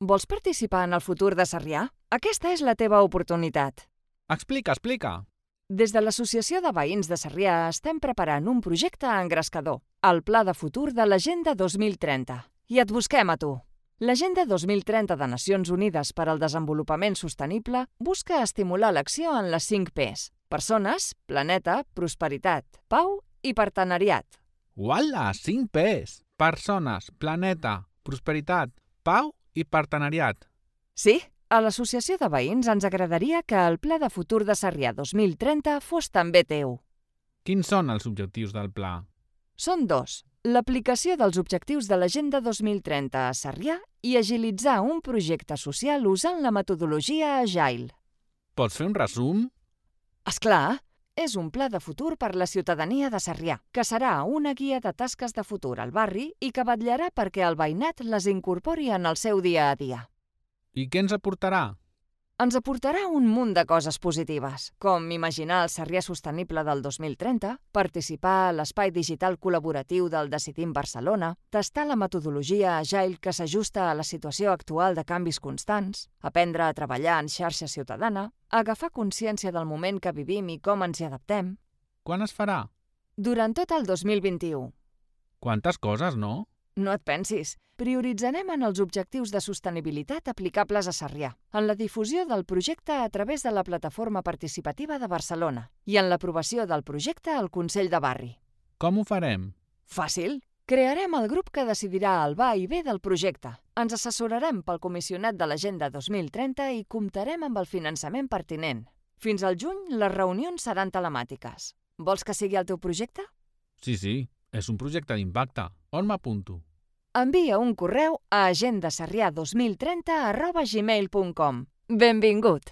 Vols participar en el futur de Sarrià? Aquesta és la teva oportunitat. Explica, explica. Des de l'Associació de Veïns de Sarrià estem preparant un projecte engrescador, el Pla de Futur de l'Agenda 2030. I et busquem a tu. L'Agenda 2030 de Nacions Unides per al Desenvolupament Sostenible busca estimular l'acció en les 5 Ps. Persones, planeta, prosperitat, pau i partenariat. Uala, 5 P's. Persones, planeta, prosperitat, pau i partenariat. Sí, a l'Associació de Veïns ens agradaria que el Pla de Futur de Sarrià 2030 fos també teu. Quins són els objectius del pla? Són dos. L'aplicació dels objectius de l'Agenda 2030 a Sarrià i agilitzar un projecte social usant la metodologia Agile. Pots fer un resum? És clar, és un pla de futur per la ciutadania de Sarrià, que serà una guia de tasques de futur al barri i que vetllarà perquè el veïnat les incorpori en el seu dia a dia. I què ens aportarà? Ens aportarà un munt de coses positives, com imaginar el Sarrià Sostenible del 2030, participar a l'espai digital col·laboratiu del Decidim Barcelona, tastar la metodologia Agile que s'ajusta a la situació actual de canvis constants, aprendre a treballar en xarxa ciutadana, agafar consciència del moment que vivim i com ens hi adaptem, Quan es farà? durant tot el 2021. Quantes coses, no? No et pensis. Prioritzarem en els objectius de sostenibilitat aplicables a Sarrià, en la difusió del projecte a través de la plataforma participativa de Barcelona i en l'aprovació del projecte al Consell de Barri. Com ho farem? Fàcil. Crearem el grup que decidirà el va i ve del projecte. Ens assessorarem pel comissionat de l'Agenda 2030 i comptarem amb el finançament pertinent. Fins al juny, les reunions seran telemàtiques. Vols que sigui el teu projecte? Sí, sí, és un projecte d'impacte. On m'apunto? Envia un correu a agendasarrià2030 arroba gmail.com. Benvingut!